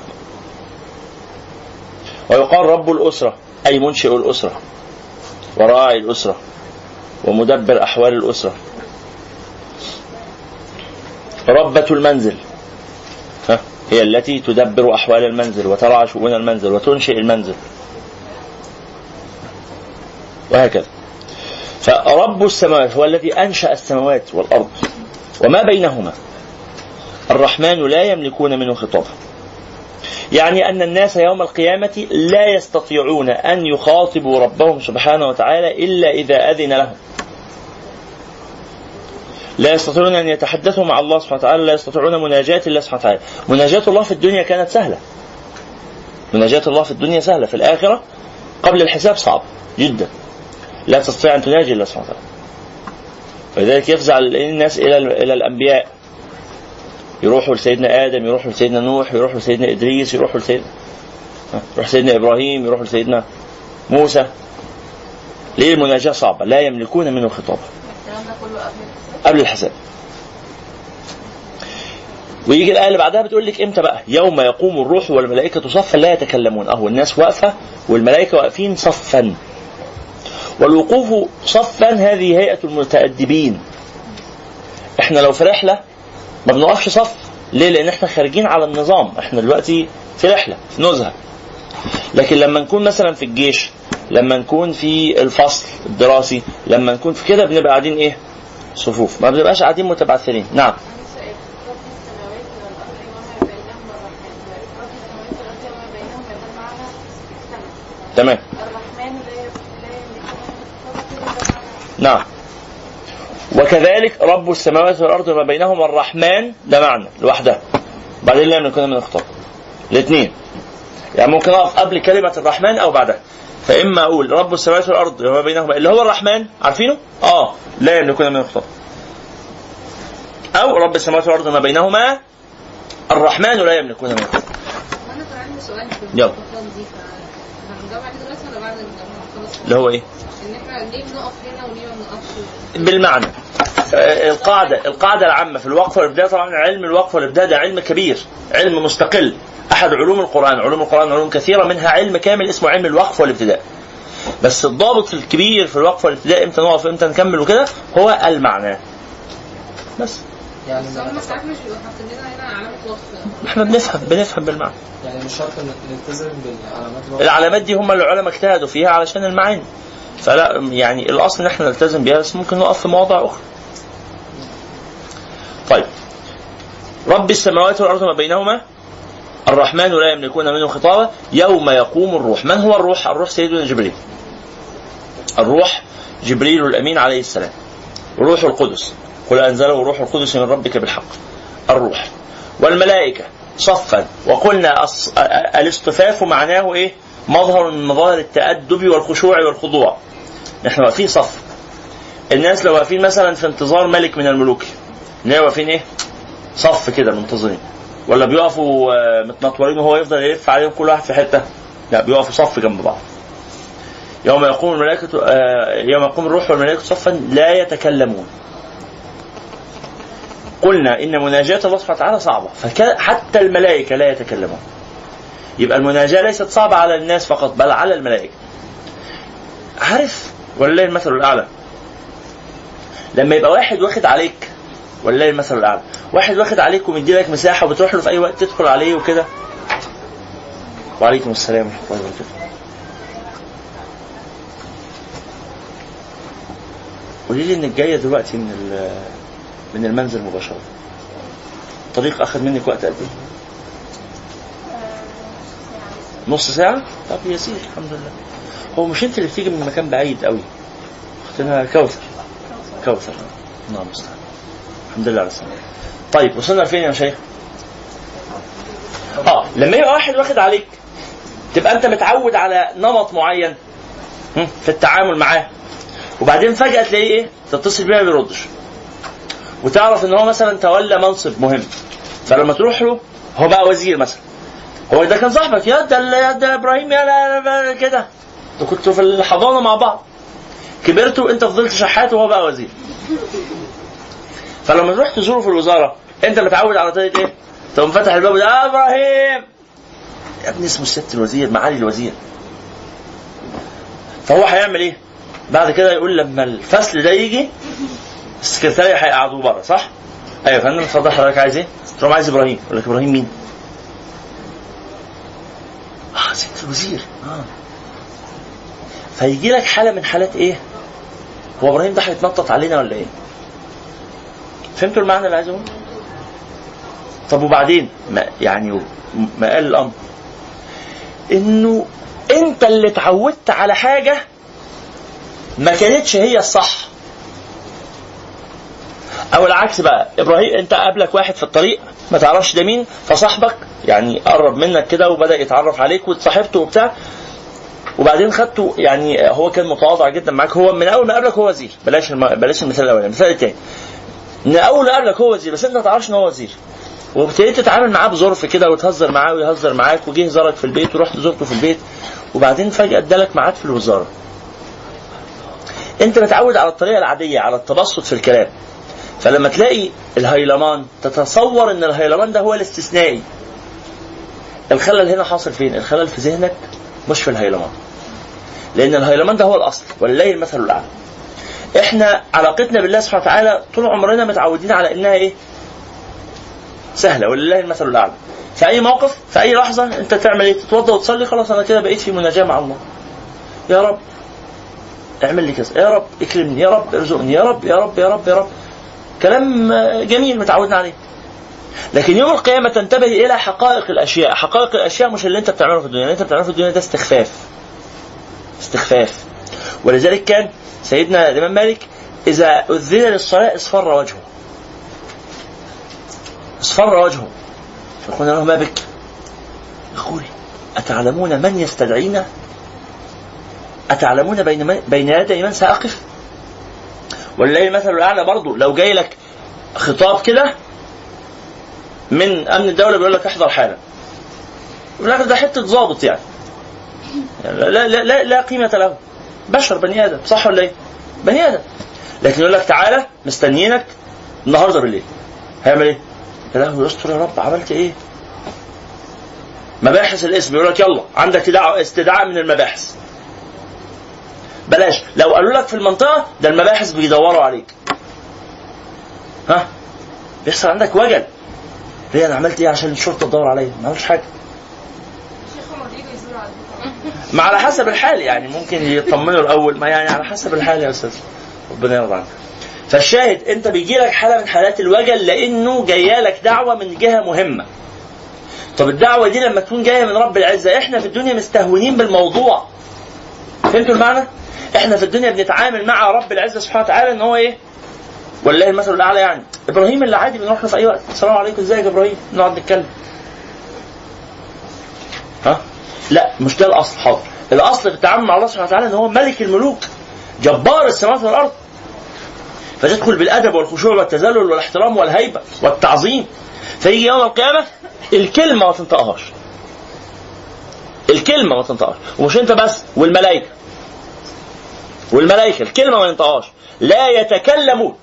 ويقال رب الأسرة أي منشئ الأسرة وراعي الأسرة. ومدبر أحوال الأسرة. ربة المنزل. هي التي تدبر أحوال المنزل وترعى شؤون المنزل وتنشئ المنزل. وهكذا. فرب السماوات هو الذي أنشأ السماوات والأرض. وما بينهما. الرحمن لا يملكون منه خطابا. يعني أن الناس يوم القيامة لا يستطيعون أن يخاطبوا ربهم سبحانه وتعالى إلا إذا أذن لهم. لا يستطيعون أن يتحدثوا مع الله سبحانه وتعالى لا يستطيعون مناجاة الله سبحانه وتعالى. مناجاة الله في الدنيا كانت سهلة. مناجاة الله في الدنيا سهلة في الآخرة قبل الحساب صعب جدا. لا تستطيع أن تناجي الله سبحانه وتعالى. ولذلك يفزع الناس إلى إلى الأنبياء. يروحوا لسيدنا آدم يروحوا لسيدنا نوح يروحوا لسيدنا إدريس يروحوا لسيدنا يروح سيدنا إبراهيم يروحوا لسيدنا موسى. ليه المناجاة صعبة؟ لا يملكون منه كله قبل الحساب. ويجي الآية اللي بعدها بتقول لك إمتى بقى؟ يوم يقوم الروح والملائكة صفا لا يتكلمون. أهو الناس واقفة والملائكة واقفين صفا. والوقوف صفا هذه هيئة المتأدبين. إحنا لو في رحلة ما بنقفش صف. ليه؟ لأن إحنا خارجين على النظام. إحنا دلوقتي في رحلة في نزهة. لكن لما نكون مثلا في الجيش لما نكون في الفصل الدراسي لما نكون في كده بنبقى قاعدين إيه؟ صفوف. ما بنبقاش قاعدين متبعثرين. نعم. تمام. نعم. وكذلك رب السماوات والأرض وما بينهما الرحمن ده معنى لوحده بعدين لا يملكون من الخطاب الاثنين يعني ممكن أقف قبل كلمة الرحمن أو بعدها. فإما أقول رب السماوات والأرض وما بينهما اللي هو الرحمن عارفينه؟ آه لا يملكون من الخطاب أو رب السماوات والأرض وما بينهما الرحمن لا يملكون من في يلا. اللي هو إيه؟ ان إحنا ليه بنقف هنا وليه ما بنقفش بالمعنى. آه، القاعدة القاعدة العامة في الوقف والإبداع طبعا علم الوقف والإبداع ده علم كبير علم مستقل. أحد علوم القرآن علوم القرآن علوم كثيرة منها علم كامل اسمه علم الوقف والإبتداء. بس الضابط الكبير في الوقف والإبتداء إمتى نقف إمتى نكمل وكده هو المعنى. بس. يعني بس هم ساعات مش بيبقوا حاطين لنا هنا إحنا بنفهم بنفهم بالمعنى. يعني مش شرط ان نلتزم بالعلامات. العلامات دي هم اللي العلماء اجتهدوا فيها علشان المعاني. فلا يعني الأصل إن إحنا نلتزم بيها بس ممكن نقف في مواضع أخرى. طيب. رب السماوات والأرض ما بينهما الرحمن لا يملكون منه خطابا يوم يقوم الروح. من هو الروح؟ الروح سيدنا جبريل. الروح جبريل الأمين عليه السلام. روح القدس. قل أنزله روح القدس من ربك بالحق. الروح. والملائكة صفا. وقلنا الإصطفاف معناه إيه؟ مظهر من مظاهر التأدب والخشوع والخضوع. نحن واقفين صف. الناس لو واقفين مثلا في انتظار ملك من الملوك نلاقي واقفين إيه؟ صف كده منتظرين. ولا بيقفوا آه، متنطورين وهو يفضل يلف عليهم كل واحد في حتة؟ لا بيقفوا صف جنب بعض. يوم يقوم الملائكة آه، يوم يقوم الروح والملائكة صفا لا يتكلمون. قلنا إن مناجاة الله سبحانه وتعالى صعبة فحتى الملائكة لا يتكلمون. يبقى المناجاة ليست صعبة على الناس فقط بل على الملائكة. عارف ولله المثل الأعلى. لما يبقى واحد واخد عليك ولله المثل الأعلى. واحد واخد عليك ومدي لك مساحة وبتروح له في أي وقت تدخل عليه وكده. وعليكم السلام ورحمة الله وبركاته. قولي لي انك جاية دلوقتي من من المنزل مباشرة. الطريق أخذ منك وقت قد إيه؟ نص ساعة؟ طب يسير الحمد لله. هو مش انت اللي بتيجي من مكان بعيد قوي. اختنا كوثر. كوثر. الله المستعان. الحمد لله على السلامة. طيب وصلنا لفين يا مشايخ؟ آه لما يبقى واحد واخد عليك تبقى انت متعود على نمط معين في التعامل معاه وبعدين فجأة تلاقيه إيه؟ تتصل بيه ما بيردش. وتعرف ان هو مثلا تولى منصب مهم. فلما تروح له هو بقى وزير مثلا. هو ده كان صاحبك يا ده ده إبراهيم يا كده أنتوا كنتوا في الحضانة مع بعض كبرتوا انت فضلت شحات وهو بقى وزير فلما تروح تزوره في الوزارة انت متعود على طريقة إيه؟ تقوم فاتح الباب ده يا إبراهيم يا ابني اسمه الست الوزير معالي الوزير فهو هيعمل إيه؟ بعد كده يقول لما الفصل ده يجي السكرتارية هيقعدوه بره صح؟ أيوه فندم اتفضل حضرتك عايز إيه؟ لهم عايز إبراهيم يقول لك إبراهيم مين؟ ست الوزير آه فيجي لك حالة من حالات إيه؟ هو إبراهيم ده هيتنطط علينا ولا إيه؟ فهمتوا المعنى اللي عايز أقوله؟ طب وبعدين ما يعني ما قال الأمر إنه أنت اللي اتعودت على حاجة ما كانتش هي الصح أو العكس بقى. إبراهيم أنت قابلك واحد في الطريق ما تعرفش ده مين فصاحبك يعني قرب منك كده وبدأ يتعرف عليك وتصاحبته وبتاع. وبعدين خدته يعني هو كان متواضع جدا معاك. هو من أول ما قابلك هو وزير. بلاش الم... بلاش المثال الأولاني المثال الثاني من أول ما قابلك هو وزير بس أنت ما تعرفش إن هو وزير. وابتديت تتعامل معاه بظرف كده وتهزر معاه ويهزر معاك وجه زارك في البيت ورحت زرته في البيت. وبعدين فجأة ادالك ميعاد في الوزارة. أنت متعود على الطريقة العادية على التبسط في الكلام. فلما تلاقي الهيلمان تتصور إن الهيلمان ده هو الاستثنائي. الخلل هنا حاصل فين؟ الخلل في ذهنك مش في الهيلمان. لأن الهيلمان ده هو الأصل ولله المثل الأعلى. إحنا علاقتنا بالله سبحانه وتعالى طول عمرنا متعودين على إنها إيه؟ سهلة ولله المثل الأعلى. في أي موقف في أي لحظة أنت تعمل إيه؟ تتوضأ وتصلي خلاص أنا كده بقيت في مناجاة مع الله. يا رب اعمل لي كذا. يا رب اكرمني. يا رب ارزقني. يا رب يا رب يا رب يا رب. كلام جميل متعودنا عليه. لكن يوم القيامة تنتبه إلى حقائق الأشياء. حقائق الأشياء مش اللي أنت بتعمله في الدنيا. اللي أنت بتعمله في الدنيا ده استخفاف. استخفاف. ولذلك كان سيدنا الإمام مالك إذا أذن للصلاة اصفر وجهه. اصفر وجهه. فقلنا له ما بك؟ يقول أتعلمون من يستدعينا؟ أتعلمون بين من بين يدي من سأقف؟ ولله المثل الأعلى برضه لو جاي لك خطاب كده من أمن الدولة بيقول لك احضر حالا. لك ده حتة ظابط يعني. لا لا لا, لا قيمة له. بشر بني آدم. صح ولا إيه؟ بني آدم. لكن يقول لك تعالى مستنيينك النهارده بالليل. هيعمل إيه؟ يا لهوي يستر يا رب. عملت إيه؟ مباحث الاسم. يقول لك يلا عندك استدعاء من المباحث. بلاش. لو قالوا لك في المنطقة ده المباحث بيدوروا عليك. ها؟ بيحصل عندك وجل. ليه؟ أنا عملت إيه عشان الشرطة تدور عليا؟ ما عملتش حاجة. ما على حسب الحال يعني ممكن يطمنوا الأول. ما يعني على حسب الحال يا أستاذ. ربنا يرضى عنك. فالشاهد أنت بيجي لك حالة من حالات الوجل لأنه جاية لك دعوة من جهة مهمة. طب الدعوة دي لما تكون جاية من رب العزة إحنا في الدنيا مستهونين بالموضوع. فهمتوا المعنى؟ إحنا في الدنيا بنتعامل مع رب العزة سبحانه وتعالى ان هو إيه؟ والله المثل الاعلى يعني. إبراهيم اللي عادي بنروح له في أي وقت. السلام عليكم. إزيك يا إبراهيم؟ نقعد نتكلم. ها؟ لا مش ده الأصل. حاضر. الأصل في التعامل مع الله سبحانه وتعالى إن هو ملك الملوك جبار السماوات والأرض. فتدخل بالأدب والخشوع والتذلل والاحترام والهيبة والتعظيم. فيجي يوم القيامة الكلمة ما تنطقهاش. الكلمة ما تنطقهاش. ومش أنت بس والملائكة. والملائكة الكلمة ما ينطقهاش. لا يتكلمون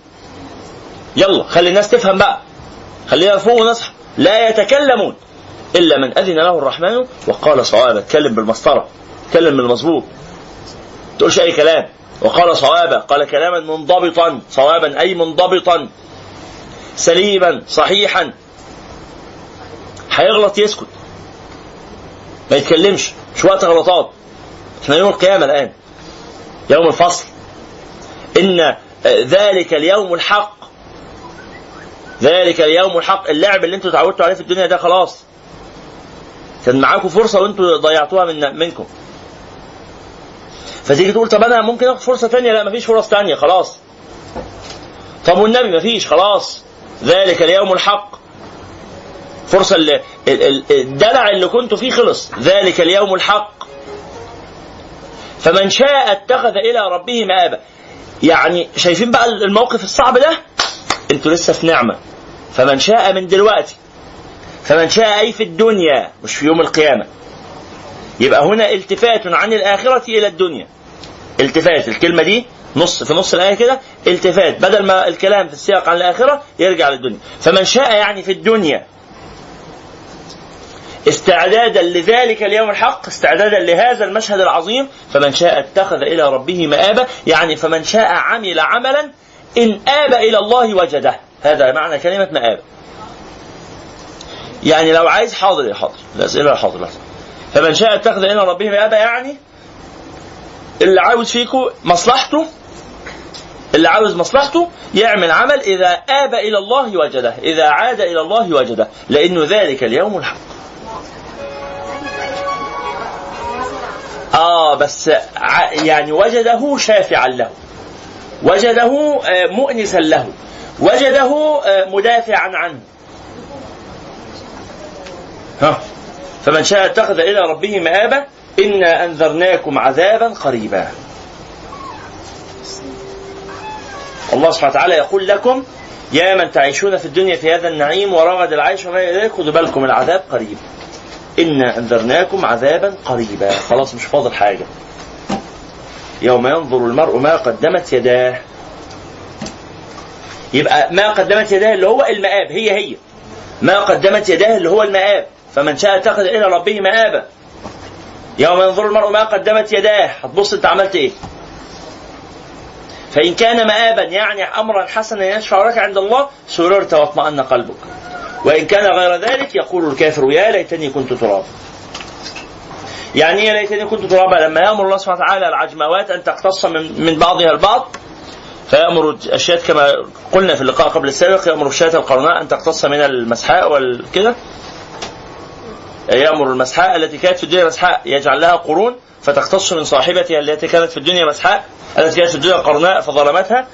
يلا خلي الناس تفهم بقى. خلينا نفوق ونصحى لا يتكلمون إلا من أذن له الرحمن وقال صوابا. اتكلم بالمسطرة. اتكلم بالمظبوط. تقولش أي كلام. وقال صوابا. قال كلاما منضبطا. صوابا أي منضبطا. سليما صحيحا. هيغلط يسكت. ما يتكلمش. مش وقت غلطات. إحنا يوم القيامة الآن. يوم الفصل. إن ذلك اليوم الحق. ذلك اليوم الحق. اللعب اللي أنتوا اتعودتوا عليه في الدنيا ده خلاص. كان معاكم فرصة وانتوا ضيعتوها من منكم. فتيجي تقول طب أنا ممكن آخد فرصة ثانية لا مفيش فرص ثانية خلاص. طب والنبي؟ مفيش خلاص. ذلك اليوم الحق. فرصة اللي ال- ال- الدلع اللي كنتوا فيه خلص. ذلك اليوم الحق. فمن شاء اتخذ إلى ربه مآبا. يعني شايفين بقى الموقف الصعب ده؟ أنتوا لسه في نعمة. فمن شاء من دلوقتي. فمن شاء أي في الدنيا مش في يوم القيامة. يبقى هنا التفات عن الآخرة إلى الدنيا. التفات الكلمة دي نص في نص الآية كده التفات. بدل ما الكلام في السياق عن الآخرة يرجع للدنيا. فمن شاء يعني في الدنيا. استعدادا لذلك اليوم الحق استعدادا لهذا المشهد العظيم. فمن شاء اتخذ إلى ربه مآبا يعني فمن شاء عمل عملا إن آب إلى الله وجده. هذا معنى كلمة مآب. يعني لو عايز حاضر يا حاضر. الاسئله حاضر لحظة. فمن شاء اتخذ إلى ربه مآبا يعني اللي عاوز فيكم مصلحته اللي عاوز مصلحته يعمل عمل إذا آب إلى الله وجده إذا عاد إلى الله وجده لأنه ذلك اليوم الحق. آه بس يعني وجده شافعا له. وجده آه، مؤنسا له. وجده آه، مدافعا عنه. ها. فمن شاء اتخذ إلى ربه مآبا إنا أنذرناكم عذابا قريبا. الله سبحانه وتعالى يقول لكم يا من تعيشون في الدنيا في هذا النعيم ورغد العيش وما ذلك خذوا بالكم العذاب قريب إنا أنذرناكم عذابا قريبا. خلاص مش فاضل حاجة. يوم ينظر المرء ما قدمت يداه. يبقى ما قدمت يداه اللي هو المآب هي هي. ما قدمت يداه اللي هو المآب. فمن شاء اتخذ إلى ربه مآبا. يوم ينظر المرء ما قدمت يداه. هتبص أنت عملت إيه؟ فإن كان مآبا يعني أمرا حسنا يشفع لك عند الله سررت واطمأن قلبك. وإن كان غير ذلك يقول الكافر يا ليتني كنت ترابا. يعني يا ليتني كنت ترابا؟ لما يأمر الله سبحانه وتعالى العجموات أن تقتص من, من بعضها البعض فيأمر الشاة كما قلنا في اللقاء قبل السابق يأمر الشاة القرناء أن تقتص من المسحاء والكده يأمر المسحاء التي كانت في الدنيا مسحاء يجعل لها قرون فتختص من صاحبتها التي كانت في الدنيا مسحاء التي كانت في الدنيا قرناء فظلمتها.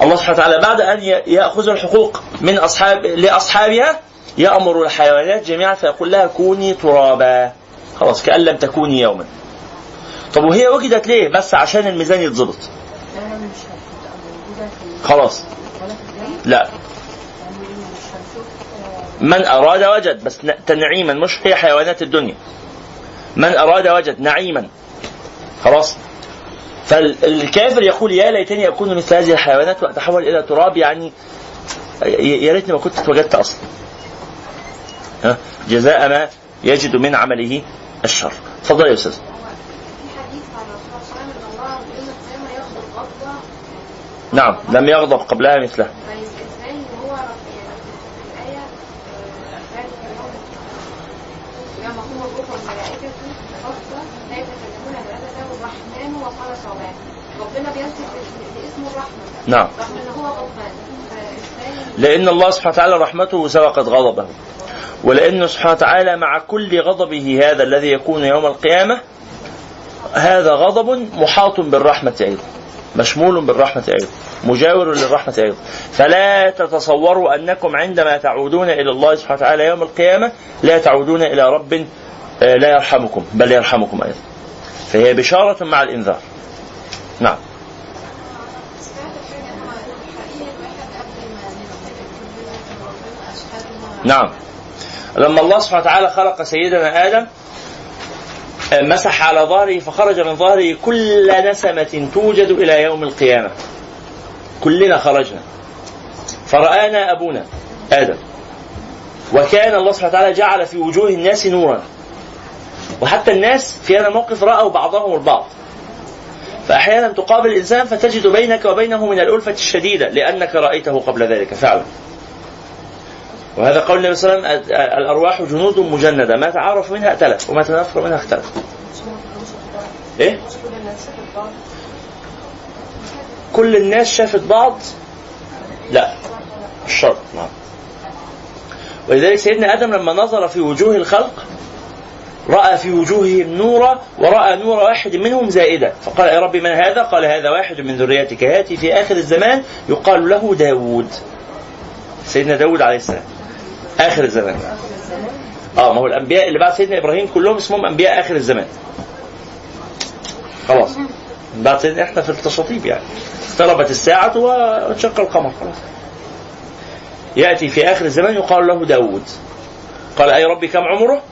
الله سبحانه وتعالى بعد أن يأخذ الحقوق من أصحاب لأصحابها يأمر الحيوانات جميعا فيقول لها كوني ترابا. خلاص كأن لم تكوني يوما. طب وهي وجدت ليه؟ بس عشان الميزان يتظبط. خلاص. لا. من أراد وجد بس تنعيما مش هي حيوانات الدنيا. من أراد وجد نعيما. خلاص. فالكافر يقول يا ليتني أكون مثل هذه الحيوانات وأتحول إلى تراب يعني يا ريتني ما كنت اتوجدت أصلا. ها؟ جزاء ما يجد من عمله الشر. تفضل يا غضبه نعم لم يغضب قبلها مثلها طيب إزاي هو رب- يعني في الايه آه، ذلك اليوم يوم يقوم الروح والملائكه صفا لا يتكلمون بأبدا والرحمن وقال صواب ربنا بينسب لاسمه الرحمن نعم. لأن الله سبحانه وتعالى رحمته سبقت غضبه. ولأنه سبحانه وتعالى مع كل غضبه هذا الذي يكون يوم القيامة هذا غضب محاط بالرحمة أيضا. مشمول بالرحمة أيضا. مجاور للرحمة أيضا. فلا تتصوروا أنكم عندما تعودون إلى الله سبحانه وتعالى يوم القيامة لا تعودون إلى رب آه، لا يرحمكم بل يرحمكم أيضا. فهي بشارة مع الإنذار. نعم. نعم. لما الله سبحانه وتعالى خلق سيدنا آدم آه، مسح على ظهره فخرج من ظهره كل نسمة توجد إلى يوم القيامة. كلنا خرجنا. فرآنا أبونا آدم. وكان الله سبحانه وتعالى جعل في وجوه الناس نورا. وحتى الناس في هذا الموقف رأوا بعضهم البعض. فأحيانا تقابل الإنسان فتجد بينك وبينه من الألفة الشديدة لأنك رأيته قبل ذلك فعلا. وهذا قول النبي صلى الله عليه وسلم الأرواح جنود مجندة ما تعارف منها ائتلف وما تنافر منها اختلف إيه؟ كل الناس شافت بعض؟ لا مش شرط نعم. ولذلك سيدنا آدم لما نظر في وجوه الخلق رأى في وجوههم نورا ورأى نور واحد منهم زائدا فقال يا رب من هذا؟ قال هذا واحد من ذريتك. ياتي في آخر الزمان يقال له داود سيدنا داود عليه السلام. آخر الزمان. آه ما هو الأنبياء اللي بعد سيدنا إبراهيم كلهم اسمهم أنبياء آخر الزمان. خلاص. بعد سيدنا إحنا في التشاطيب يعني. اقتربت الساعة وانشق القمر خلاص. يأتي في آخر الزمان يقال له داود. قال أي ربي كم عمره؟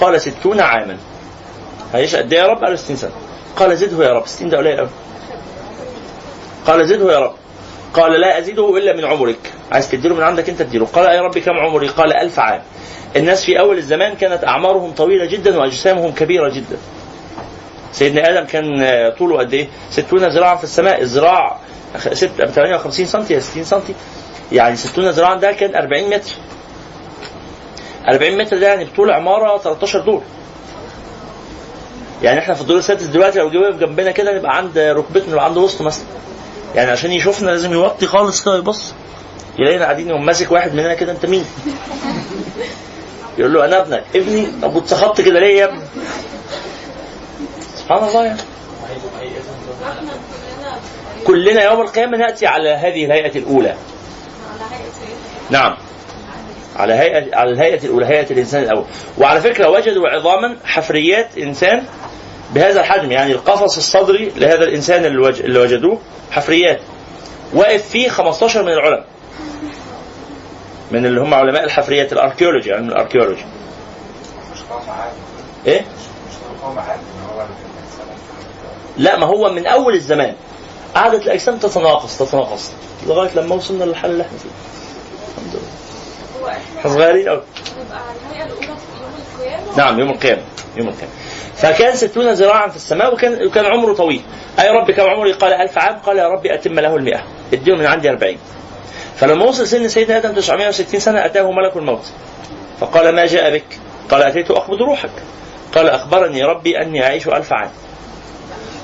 قال ستون عاما. هيش قد إيه يا رب؟ قال 60 سنة. قال زده يا رب. 60 ده قليل قوي قال زده يا رب. قال لا أزيده إلا من عمرك عايز تديله من عندك أنت تديله قال يا رب كم عمري قال ألف عام الناس في أول الزمان كانت أعمارهم طويلة جدا وأجسامهم كبيرة جدا سيدنا آدم كان طوله قد إيه؟ 60 ذراعا في السماء، الذراع خ- ست 58 سم يا 60 سم يعني 60 ذراعا ده كان 40 متر. 40 متر ده يعني بطول عمارة 13 دور. يعني إحنا في الدور السادس دلوقتي لو جه جنبنا كده نبقى عند ركبتنا نبقى عند وسط مثلا. يعني عشان يشوفنا لازم يوطي خالص كده يبص. يلاقينا قاعدين يقوم ماسك واحد مننا كده انت مين؟ يقول له أنا ابنك ابني طب واتسخطت كده ليه يا ابني؟ سبحان الله يعني كلنا يوم القيامة نأتي على هذه الهيئة الأولى نعم على هيئة على الهيئة الأولى هيئة الإنسان الأول وعلى فكرة وجدوا عظاما حفريات إنسان بهذا الحجم يعني القفص الصدري لهذا الإنسان اللي وج- اللي وجدوه حفريات واقف فيه 15 من العلماء. من اللي هم علماء الحفريات الأركيولوجي علم الأركيولوجي. قوم عادي إيه؟ الانسان لا ما هو من أول الزمان. قعدت الأجسام تتناقص تتناقص لغاية لما وصلنا للحل اللي إحنا فيه. الحمد لله. هو إحنا صغيرين قوي نعم يوم القيامة. يوم القيامة. فكان ستون ذراعا في السماء وكان وكان عمره طويل. أي رب كم عمري قال ألف عام. قال يا رب أتم له المئة. اديله من عندي 40 فلما وصل سن سيدنا آدم 960 سنة أتاه ملك الموت. فقال ما جاء بك؟ قال أتيت اقبض روحك. قال أخبرني ربي أني أعيش ألف عام.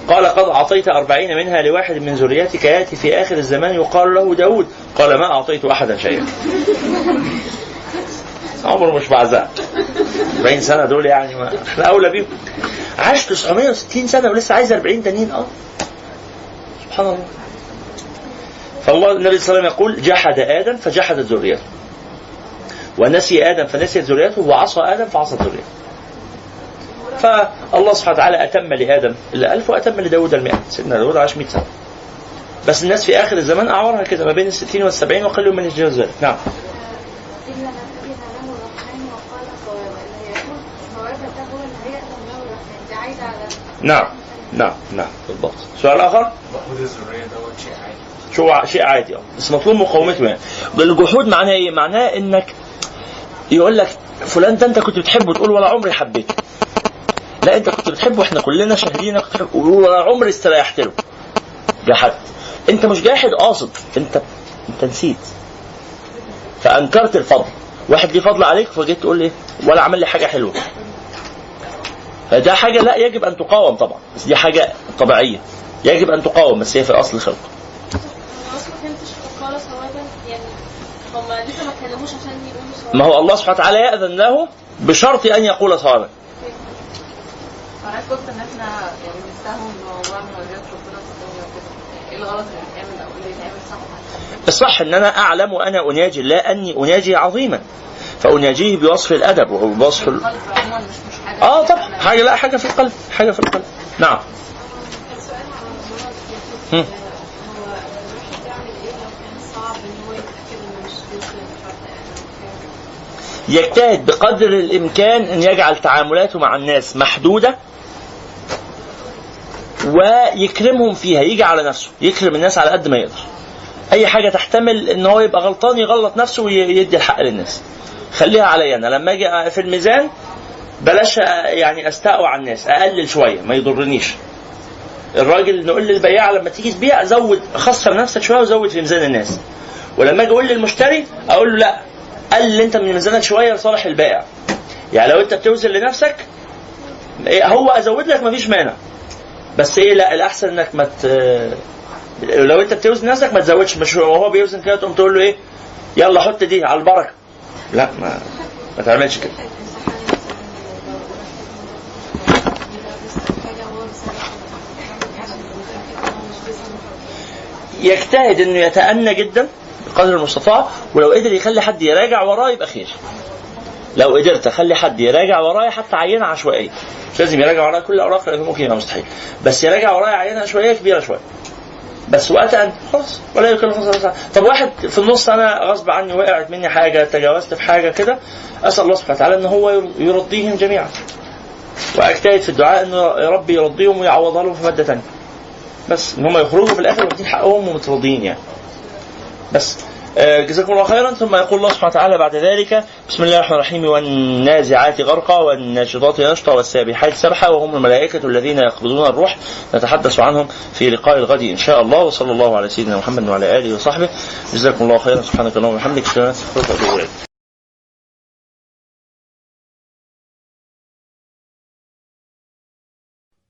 قال قد أعطيت أربعين منها لواحد من ذريتك يأتي في آخر الزمان يقال له داود. قال ما أعطيت أحدا شيئا. عمره مش بعزها 40 سنة دول يعني ما إحنا أولى بيهم. عاش 960 سنة ولسه عايز 40 تانيين. أه. سبحان الله. فالله النبي صلى الله عليه وسلم يقول جحد آدم فجحدت ذريته. ونسي آدم فنسيت ذريته وعصى آدم فعصت ذريته. فالله سبحانه وتعالى أتم لآدم الألف وأتم لداود المئة. سيدنا داود عاش 100 سنة. بس الناس في آخر الزمان اعمارها كده ما بين ال 60 وال 70 وقل من ذلك نعم إلا من أذن له الرحمن وقال صوابا اللي يقول صوابا ده هو اللي هيأذن له الرحمن دي عايزة على نعم نعم نعم. بالضبط. سؤال آخر؟ وجود الذريه دوت شيء عادي. شو شيء عادي آه بس مطلوب مقاومته يعني. الجحود معناه إيه؟ معناه إنك يقول لك فلان ده أنت كنت بتحبه تقول ولا عمري حبيته. لا أنت كنت بتحبه إحنا كلنا شاهدين إنك بتحبه. ولا عمري استريحت له. جحد أنت مش جاحد قاصد. أنت أنت نسيت. فأنكرت الفضل. واحد ليه فضل عليك فجيت تقول إيه؟ ولا عمل لي حاجة حلوة. فده حاجة لا يجب أن تقاوم طبعا بس دي حاجة طبيعية. يجب أن تقاوم بس هي في الأصل خلق ما هو الله سبحانه وتعالى يأذن له بشرط أن يقول صوابا. قلت ان إحنا يعني إيه الغلط اللي أو اللي صح الصح أن أنا أعلم وأنا أناجي الله أني أناجي عظيما. فأناجيه بوصف الأدب وبوصف ال... آه طبعا. حاجة لا حاجة في القلب حاجة في القلب. نعم. هم. ان يجتهد بقدر الإمكان أن يجعل تعاملاته مع الناس محدودة ويكرمهم فيها يجي على نفسه يكرم الناس على قد ما يقدر. أي حاجة تحتمل إن هو يبقى غلطان يغلط نفسه ويدي الحق للناس. خليها عليا أنا. لما أجي في الميزان بلاش يعني أستقوى على الناس أقلل شوية ما يضرنيش. الراجل نقول للبياع لما تيجي تبيع زود خسر نفسك شوية وزود في ميزان الناس. ولما أجي أقول للمشتري أقول له لا قلل أنت من ميزانك شوية لصالح البائع يعني لو أنت بتوزن لنفسك إيه، هو أزود لك مفيش مانع. بس إيه لا الأحسن إنك ما ت... لو أنت بتوزن نفسك ما تزودش. مش وهو بيوزن كده تقوم تقول له إيه يلا حط دي على البركة. لا ما ما تعملش كده. يجتهد إنه يتأنى جدا بقدر المستطاع ولو قدر يخلي حد يراجع وراه يبقى خير. لو قدرت أخلي حد يراجع ورايا حتى عينة عشوائية. مش لازم يراجع ورايا كل الأوراق لأنه ممكن يبقى مستحيل. بس يراجع ورايا عينة عشوائية كبيرة شوية. بس وقت ان خلاص ولا نفسا إلا وسعها. طب واحد في النص أنا غصب عني وقعت مني حاجة تجاوزت في حاجة كده أسأل الله سبحانه وتعالى إن هو يرضيهم جميعا. وأجتهد في الدعاء إن يا رب يرضيهم ويعوضها لهم في مادة ثانية بس إن هم يخرجوا في الآخر واخدين حقهم ومتراضيين يعني. بس جزاكم الله خيرا. ثم يقول الله سبحانه وتعالى بعد ذلك بسم الله الرحمن الرحيم والنازعات غرقا والناشطات نشطا والسابحات سبحا وهم الملائكة الذين يقبضون الروح. نتحدث عنهم في لقاء الغد إن شاء الله. وصلى الله على سيدنا محمد وعلى آله وصحبه. جزاكم الله خيرا. سبحانك اللهم وبحمدك. أشهد أن لا إله إلا أنت